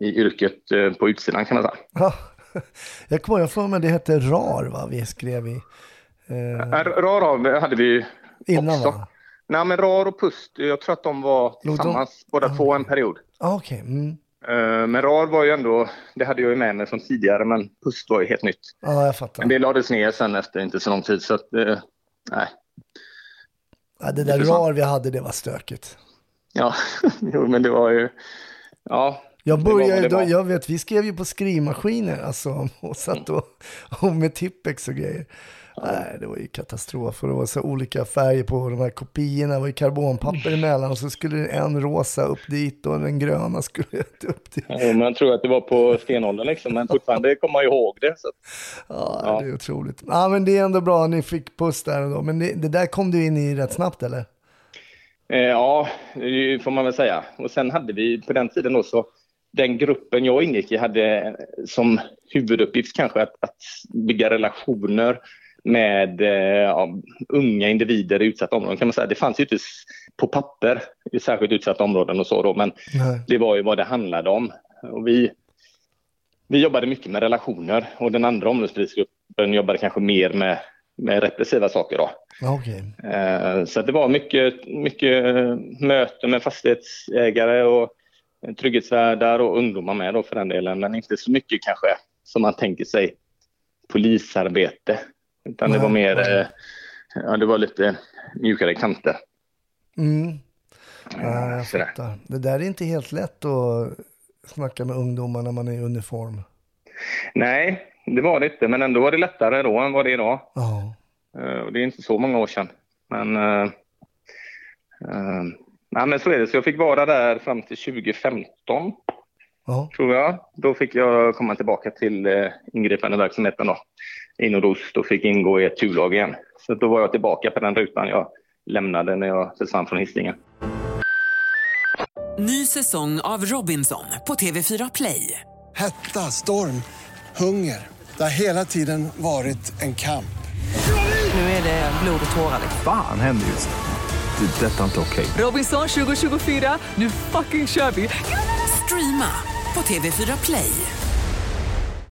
i yrket eh, på utsidan kan man säga. Ja. Jag kommer ihåg, jag får mig det hette RAR va, vi skrev i. Eh, RAR hade vi innan också. va? Nej, men RAR och PUST, jag tror att de var tillsammans båda Ah, två en period. Ah, Okej. Mm. Eh, Men RAR var ju ändå, det hade jag ju med mig från tidigare, men PUST var ju helt nytt. Ja, jag fattar. Men det lades ner sen efter inte så lång tid, så att, eh, nej. Ja, det där intressant. RAR vi hade, det var stökigt. Ja, jo, men det var ju, ja. Jag det började, det då, jag vet, vi skrev ju på skrivmaskiner alltså, och satt och, och med Tippex och grejer. Nej, det var ju katastrof och det var så olika färger på de här kopiorna. Det var ju karbonpapper emellan och så skulle en rosa upp dit och den gröna skulle upp dit. Ja, jag tror att det var på stenåldern liksom, men fortfarande kommer man ihåg det. Så. Ja, Ja. det är otroligt. Ja, men det är ändå bra att ni fick puss där ändå. Men det, det där kom du in i rätt snabbt eller? Eh, ja, det får man väl säga. Och sen hade vi på den tiden också, den gruppen jag ingick i hade som huvuduppgift kanske att, att bygga relationer med eh, ja, unga individer i utsatta områden. Kan man säga. Det fanns ju inte på papper i särskilt utsatta områden och så då, men Nej. det var ju vad det handlade om. Och vi, vi jobbade mycket med relationer och den andra områdespolisgruppen jobbade kanske mer med, med repressiva saker. Då. Okay. Eh, så det var mycket, mycket möten med fastighetsägare och trygghetsvärdar och ungdomar med då för den delen, men inte så mycket kanske som man tänker sig polisarbete. Utan det var mer, eh, ja det var lite mjukare kanter. Mm. Ja, jag fattar. Det där är inte helt lätt att snacka med ungdomar när man är i uniform. Nej, det var det inte, men ändå var det lättare då än vad det är idag. Ja. Uh, det är inte så många år sedan. Men, uh, uh, nej, men så är det. Så jag fick vara där fram till 2015, ja. tror jag. Då fick jag komma tillbaka till uh, ingripande verksamheten då, i nordost och fick ingå i ett turlag igen. Så då var jag tillbaka på den rutan jag lämnade när jag försvann från Hisingen. Ny säsong av Robinson på TV4 Play. Hetta, storm, hunger. Det har hela tiden varit en kamp. Nu är det blod och tårar. Fan händer just det. Det är detta inte okej. Robinson 2024, nu fucking kör vi! Streama på TV4 Play.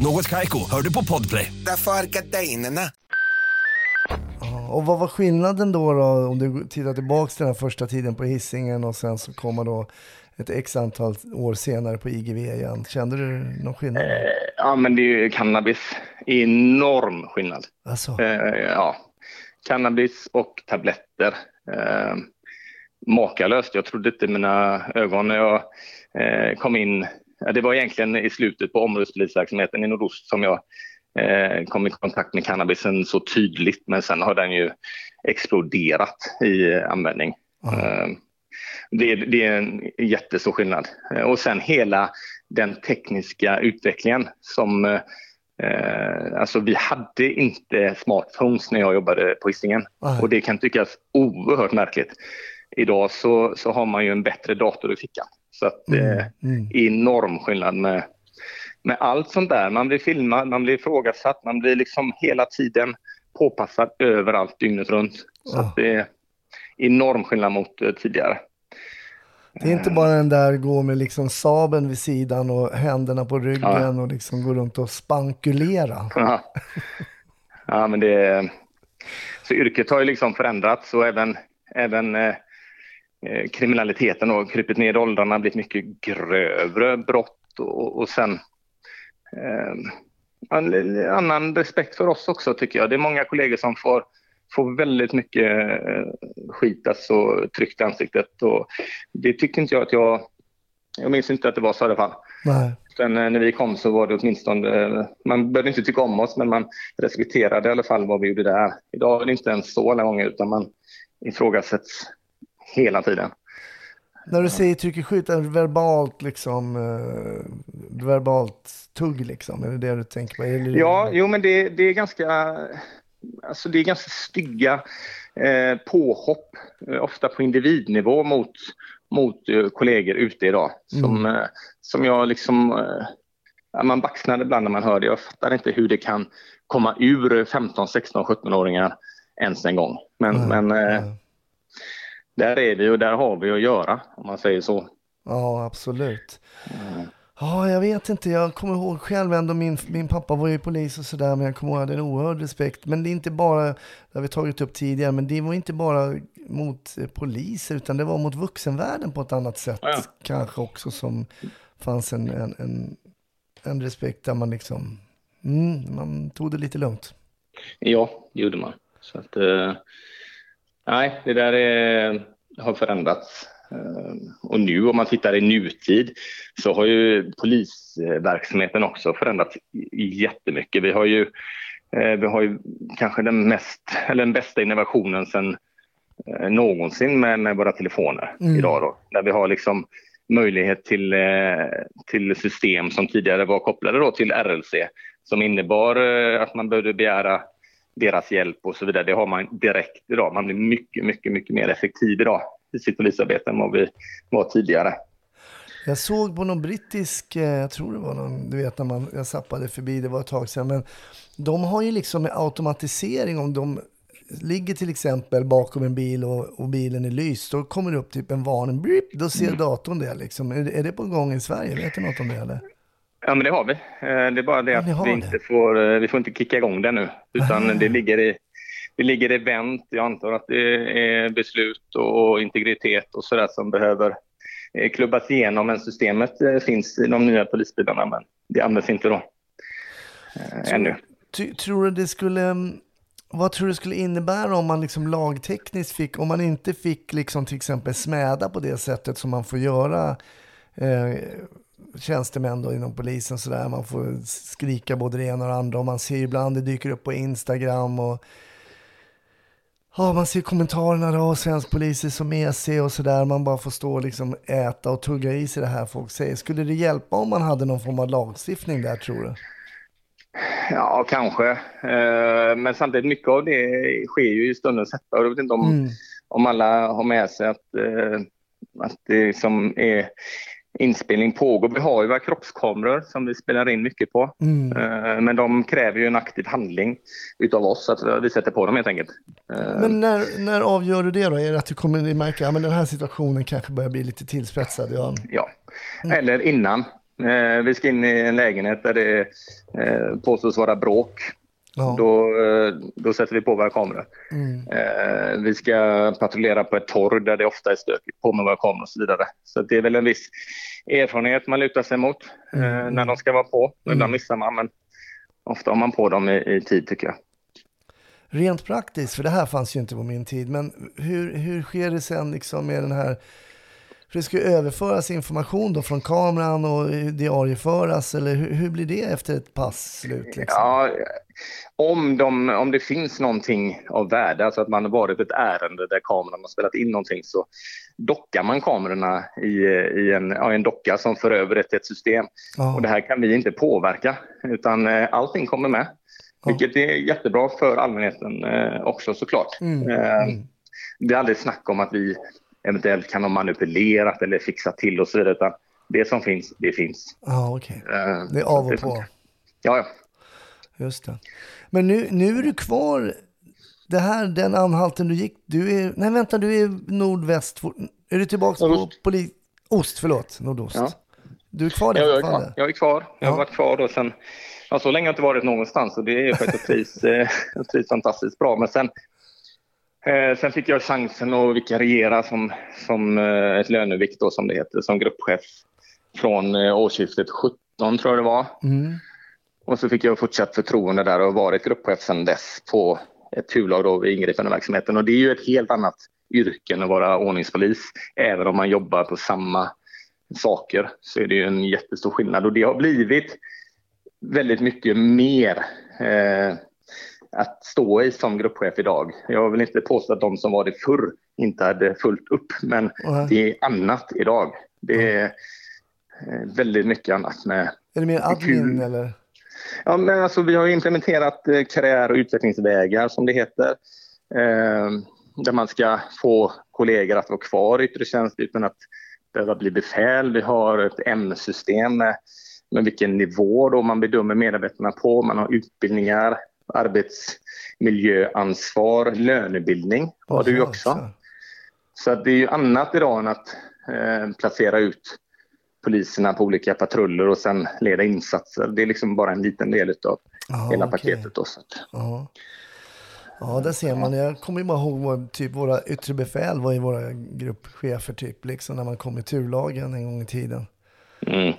Något Kaiko, hör du på Podplay. Därför är gardinerna. Och vad var skillnaden då, då om du tittar tillbaka till den första tiden på hissingen och sen så kommer då ett x antal år senare på IGV igen. Kände du någon skillnad? Eh, ja, men det är ju cannabis. Enorm skillnad. Alltså. Eh, ja. Cannabis och tabletter. Eh, makalöst. Jag trodde inte mina ögon när jag eh, kom in. Det var egentligen i slutet på områdespolisverksamheten i nordost som jag eh, kom i kontakt med cannabisen så tydligt. Men sen har den ju exploderat i användning. Mm. Det, det, är en jättestor skillnad. Och sen hela den tekniska utvecklingen som eh, alltså vi hade inte smartphones när jag jobbade på Hisingen Nej. och det kan tyckas oerhört märkligt. Idag så, så har man ju en bättre dator i fickan. Så att det är Mm. enorm skillnad med, med allt sånt där. Man blir filmad, man blir ifrågasatt, man blir liksom hela tiden påpassad överallt dygnet runt. Så Ja. att det är enorm skillnad mot eh, tidigare. Det är inte bara den där gå med liksom sabeln vid sidan och händerna på ryggen och liksom gå runt och spankulera. Ja, ja men det... Så yrket har ju liksom förändrats och även, även eh, eh, kriminaliteten har krupit ner i åldrarna, blivit mycket grövre brott och, och sen eh, annan respekt för oss också tycker jag. Det är många kollegor som får, får väldigt mycket eh, skit, alltså tryckt i ansiktet och det tyckte inte jag att jag... Jag minns inte att det var så i alla fall. Nej. Sen eh, när vi kom så var det åtminstone, eh, man behövde inte tycka om oss men man respekterade i alla fall vad vi gjorde där. Idag är det inte ens så alla gånger utan man ifrågasätts hela tiden. När du säger trycker skjut, är det verbalt liksom, eh, verbalt tugg liksom? Är det det du tänker på? Eller, Ja, jo men det, det är ganska, alltså det är ganska stygga eh, påhopp, eh, ofta på individnivå mot, mot eh, kollegor ute idag. Som, eh, som jag liksom, eh, man baxnar ibland när man hör det. Jag fattar inte hur det kan komma ur 15, 16, 17-åringar ens en gång. Men, Nej, men nej. Där är vi och där har vi att göra om man säger så. Ja, absolut. Ja, jag vet inte. Jag kommer ihåg själv ändå, min, min pappa var ju polis och sådär, men jag kommer ihåg att jag hade en oerhörd respekt. Men det är inte bara, det har vi tagit upp tidigare, men det var inte bara mot eh, poliser, utan det var mot vuxenvärlden på ett annat sätt. Ja. Kanske också som fanns en, en, en, en respekt där man liksom, mm, man tog det lite lugnt. Ja, det gjorde man. Så att, eh, nej, det där är, har förändrats. Eh, och nu om man tittar i nutid så har ju polisverksamheten också förändrats jättemycket. Vi har ju, eh, vi har ju kanske den, mest, eller den bästa innovationen sedan eh, någonsin med, med våra telefoner Mm. idag. Då, där vi har liksom möjlighet till, till system som tidigare var kopplade då till RLC som innebar att man behövde begära deras hjälp och så vidare. Det har man direkt idag. Man blir mycket, mycket, mycket mer effektiv idag i sitt polisarbete än vad vi var tidigare. Jag såg på någon brittisk, eh, jag tror det var någon, du vet när man, jag zappade förbi, det var ett tag sedan, men de har ju liksom med automatisering om de ligger till exempel bakom en bil och, och bilen är lyst, då kommer det upp typ en varning, blip, då ser Mm. datorn det liksom. Är, det- är det på gång i Sverige? Vet du något om det eller? Ja, men det har vi. Eh, Det är bara det att vi det. inte får, eh, vi får inte kicka igång det nu, utan det ligger i det ligger event. Jag antar att det är beslut och integritet och sådär som behöver eh, klubbas igenom. Men systemet finns i de nya polisbilarna, men det används inte då. Eh, ännu. Tror du det skulle, vad tror du det skulle innebära om man liksom lagtekniskt fick, om man inte fick liksom till exempel smäda på det sättet som man får göra eh, tjänstemän då inom polisen sådär, man får skrika både det ena och det andra och man ser ibland det dyker upp på Instagram och Ja, man ser kommentarerna då, svensk polis är så mesig och sådär. Man bara får stå och liksom äta och tugga i sig det här folk säger. Skulle det hjälpa om man hade någon form av lagstiftning där tror du? Ja, kanske. Eh, Men samtidigt, mycket av det sker ju i stundens hetta. Jag vet inte om, Mm. om alla har med sig att, eh, att det som är inspelning pågår. Vi har ju våra kroppskameror som vi spelar in mycket på. Mm. Eh, Men de kräver ju en aktiv handling utav oss, att vi sätter på dem helt enkelt. Eh, Men när, när avgör du det då? Är det att du kommer att märka att den här situationen kanske börjar bli lite tillspetsad? Ja. Ja, eller innan. Eh, Vi ska in i en lägenhet där det påstås vara bråk. Ja. Då, eh, då sätter vi på våra kameror. Mm. Eh, Vi ska patrullera på ett torg där det ofta är stökigt, på med våra kameror och så vidare. Så det är väl en viss erfarenhet man lutar sig mot eh, när de ska vara på. Ibland missar man, men ofta har man på dem i, i tid tycker jag. Rent praktiskt, för det här fanns ju inte på min tid, men hur, hur sker det sen liksom med den här... För det ska ju överföras information då från kameran och diarieföras, eller hur, hur blir det efter ett pass slut? Liksom? Ja, om, de, om det finns någonting av värde, alltså att man har varit ett ärende där kameran har spelat in någonting så dockar man kamerorna i, i en, ja, en docka som för över det till ett system. Ja. Och det här kan vi inte påverka utan eh, allting kommer med. Vilket är jättebra för allmänheten eh, också såklart. Mm, Eh, Det är aldrig snack om att vi eventuellt kan ha manipulerat eller fixat till och så vidare. Utan det som finns, det finns. Ja, okej. Eh, Det är av och på. Ja, ja. Just det. Men nu, nu är du kvar, det här, den anhalten du gick, du är, nej vänta, du är nordväst, är du tillbaka på Nordost. poli, ost, förlåt, nordost. Ja. Du är kvar där Jag, är kvar. jag är kvar. Jag har Ja. varit kvar då sen, ja, så länge har jag inte varit någonstans och det är för att jag trivs, eh, jag trivs fantastiskt bra. Men sen, eh, sen fick jag chansen att vikariera som, som eh, ett lönevikt då, som det heter, som gruppchef från eh, årsskiftet 17 tror jag det var. Mm. Och så fick jag fortsatt förtroende där och varit gruppchef sedan dess på ett turlag då vid ingripande verksamheten. Och det är ju ett helt annat yrke än att vara ordningspolis. Även om man jobbar på samma saker så är det ju en jättestor skillnad. Och det har blivit väldigt mycket mer eh, att stå i som gruppchef idag. Jag vill inte påstå att de som var det förr inte hade fullt upp, men Nej. det är annat idag. Det är eh, väldigt mycket annat med Är det mer admin eller? Ja, men alltså, vi har implementerat eh, karriär och utvecklingsvägar som det heter. Eh, där man ska få kollegor att vara kvar i yttre tjänst utan att behöva bli befäl. Vi har ett M-system med, med vilken nivå då man bedömer medarbetarna på. Man har utbildningar, arbetsmiljöansvar, lönebildning har du ju också. så. Det är ju annat idag än att eh, placera ut poliserna på olika patruller och sen leda insatser. Det är liksom bara en liten del av Ja, hela okej. paketet. Då, så Ja. där ser man. Jag kommer bara ihåg typ våra yttre befäl var ju våra gruppchefer typ, liksom när man kom i turlagen en gång i tiden. mm.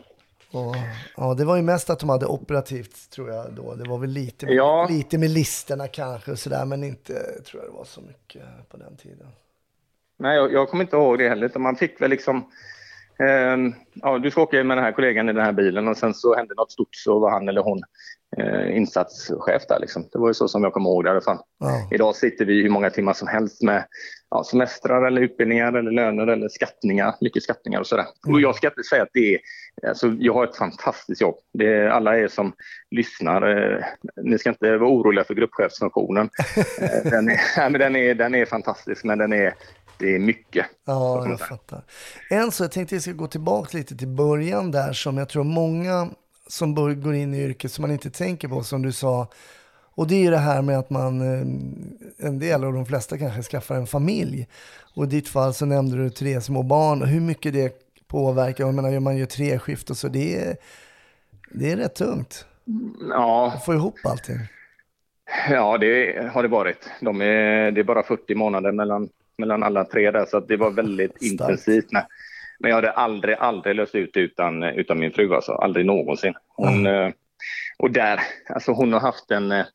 Och, ja, det var ju mest att de hade operativt tror jag då. Det var väl lite, med- Ja. lite med listerna kanske och sådär, men inte tror jag det var så mycket på den tiden. Nej, jag, jag kommer inte ihåg det heller. Man fick väl liksom ehm, ja, du ska åka med den här kollegan i den här bilen och sen så hände något stort så var han eller hon eh, insatschef där. Liksom. Det var ju så som jag kommer ihåg det i alla fall. Ja. Idag sitter vi hur många timmar som helst med ja, semestrar eller utbildningar eller löner eller skattningar, mycket skattningar och sådär. Och jag ska inte säga att det är, alltså jag har ett fantastiskt jobb. Det är, alla er som lyssnar, eh, ni ska inte vara oroliga för gruppchefsfunktionen. Eh, den, är, nej, men den, är, den är fantastisk men den är, det är mycket. Ja, jag fattar. En så, jag tänkte jag ska gå tillbaka lite till början där som jag tror många som går in i yrket som man inte tänker på som du sa. Och det är ju det här med att man, eh, en del och de flesta kanske skaffar en familj. Och i ditt fall så nämnde du tre små barn och hur mycket det påverkar. Jag menar, man gör tre skift och så, det är, det är rätt tungt. Ja. Att få ihop allting. Ja, det har det varit. De är, det är bara 40 månader mellan, mellan alla tre där, så det var väldigt intensivt. Nej. Men jag hade aldrig, aldrig löst ut utan, utan min fru, alltså. aldrig någonsin. Hon, eh, Och där, alltså hon har haft en eh,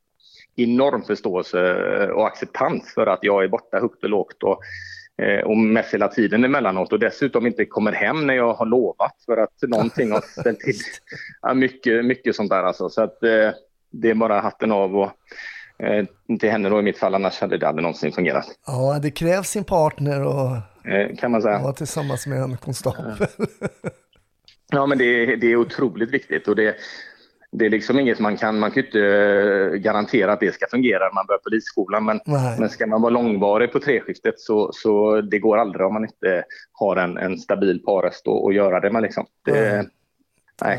enorm förståelse och acceptans för att jag är borta högt och lågt och, eh, och mest hela tiden emellanåt och dessutom inte kommer hem när jag har lovat för att någonting har ställt till. Ja, mycket, mycket sånt där alltså. Så att eh, det är bara hatten av och eh, till henne då i mitt fall, annars hade det aldrig någonsin fungerat. Ja, det krävs sin partner och Eh, kan man säga. vara tillsammans med en konstapel. Ja, men det, är- det är otroligt viktigt och det, det är liksom inget man kan, man kan inte eh, garantera att det ska fungera när man börjar polisskolan. Men, Nej. men ska man vara långvarig på treskiftet så, så det går aldrig om man inte har en, en stabil parröst och, och göra det med liksom. Det, nej.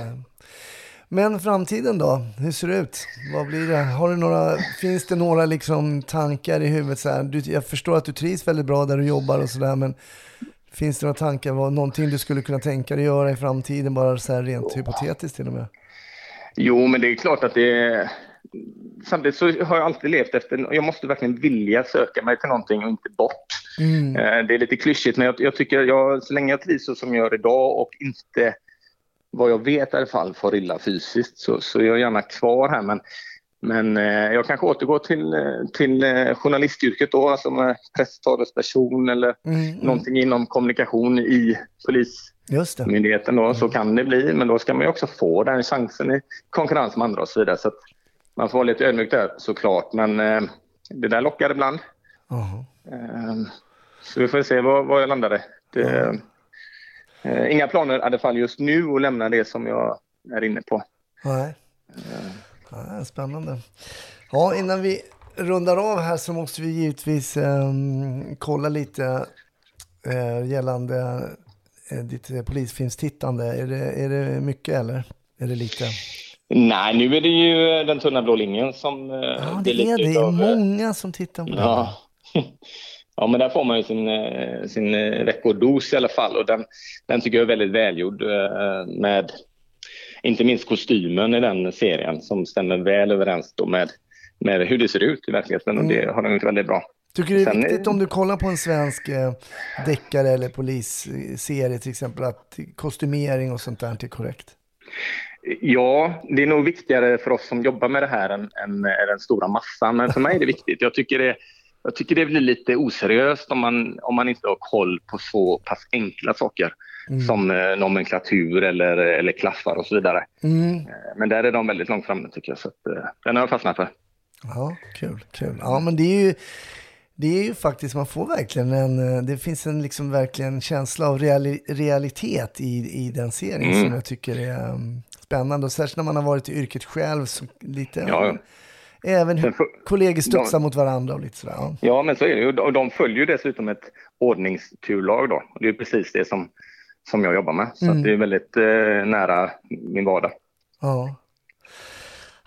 Men framtiden då? Hur ser det ut? Vad blir det? Har du några, finns det några liksom tankar i huvudet? Så här? Du, jag förstår att du trivs väldigt bra där du jobbar och sådär, men finns det några tankar? Vad, någonting du skulle kunna tänka dig göra i framtiden, bara så här rent hypotetiskt till och med? Jo, men det är klart att det Samtidigt så har jag alltid levt efter, jag måste verkligen vilja söka mig till någonting och inte bort. Mm. Eh, Det är lite klyschigt, men jag, jag tycker jag, så länge jag trivs så som jag gör idag och inte, vad jag vet i alla fall, får illa fysiskt så, så är jag gärna kvar här. Men, men eh, jag kanske återgår till, eh, till eh, journalistyrket då, alltså med presstalesperson eller Mm, mm. någonting inom kommunikation i. Polismyndigheten. Då, Så kan det bli, men då ska man ju också få den chansen i konkurrens med andra och så vidare. Så man får vara lite ödmjuk där såklart, men eh, det där lockar ibland. Jaha. Eh, Så vi får se var, var jag landade. Det, eh, inga planer i alla fall just nu att lämna det som jag är inne på. Nej. Ja, spännande. Ja, innan vi rundar av här så måste vi givetvis ehm, kolla lite eh, gällande eh, ditt eh, polisfilmstittande. Är det, är det mycket eller är det lite? Nej, nu är det ju den tunna blå linjen som eh, Ja, det det är det. Det är eh, många som tittar på det. Ja. Ja, men där får man ju sin, eh, sin eh, veckodos i alla fall och den, den tycker jag är väldigt välgjord eh, med inte minst kostymen i den serien som stämmer väl överens med, med hur det ser ut i verkligheten och det har den gjort väldigt bra. Tycker du det är viktigt om du kollar på en svensk deckare eller polisserie till exempel att kostymering och sånt där är korrekt? Ja, det är nog viktigare för oss som jobbar med det här än, än, än den stora massan. Men för mig är det viktigt. Jag tycker det, jag tycker det blir lite oseriöst om man, om man inte har koll på så pass enkla saker Mm. som eh, nomenklatur eller, eller klaffar och så vidare. Mm. Eh, Men där är de väldigt långt framme tycker jag. Så att, eh, den har jag fastnat för. Ja, kul, kul. Ja, men det är ju, det är ju faktiskt, man får verkligen en, eh, det finns en liksom verkligen känsla av reali, realitet i, i den serien Mm. som jag tycker är um, spännande. Och särskilt när man har varit i yrket själv, så lite, Ja, ja. Även hur kollegor studsar Ja. mot varandra och lite sådär. Ja. Ja, men så är det ju. Och de följer ju dessutom ett ordningsturlag då. Det är precis det som, som jag jobbar med. Så Mm. det är väldigt eh, nära min vardag. Ja.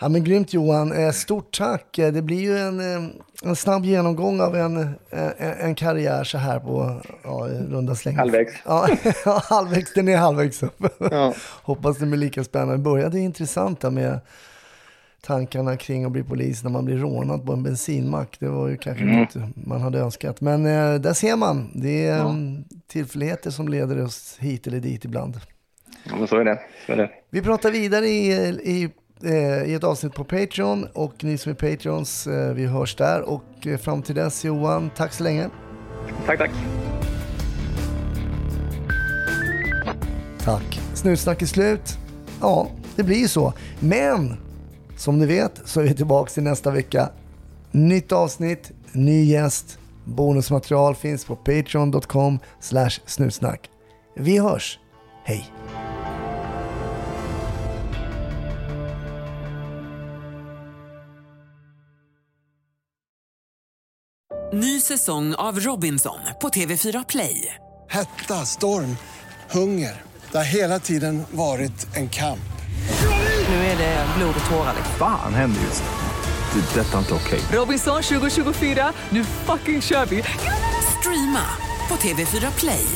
Ja men grymt Johan, Eh, stort tack. Eh, Det blir ju en, eh, en snabb genomgång av en, en, en karriär så här på ja, runda slängar. Halvvägs. Ja, ja, halvvägs, den är halvvägs upp. Ja. Hoppas det blir lika spännande. Började intressant där med tankarna kring att bli polis när man blir rånad på en bensinmack. Det var ju kanske Mm. något man hade önskat. Men eh, där ser man, det är mm, tillfälligheter som leder oss hit eller dit ibland. Ja, men så är det. Så är det. Vi pratar vidare i, i, eh, i ett avsnitt på Patreon och ni som är Patreons, eh, vi hörs där. Och eh, fram till dess Johan, tack så länge. Tack, tack. Tack. Snutsnack är slut. Ja, det blir ju så. Men som ni vet så är vi tillbaka till nästa vecka. Nytt avsnitt, ny gäst. Bonusmaterial finns på patreon.com slash snutsnack. Vi hörs. Hej! Ny säsong av Robinson på TV4 Play. Hetta, storm, hunger. Det har hela tiden varit en kamp. Nu är det blod och tårar. Fan händer just nu. Det. är Detta är inte okej. Robinson 2024, nu fucking kör vi! Streama på TV4 Play.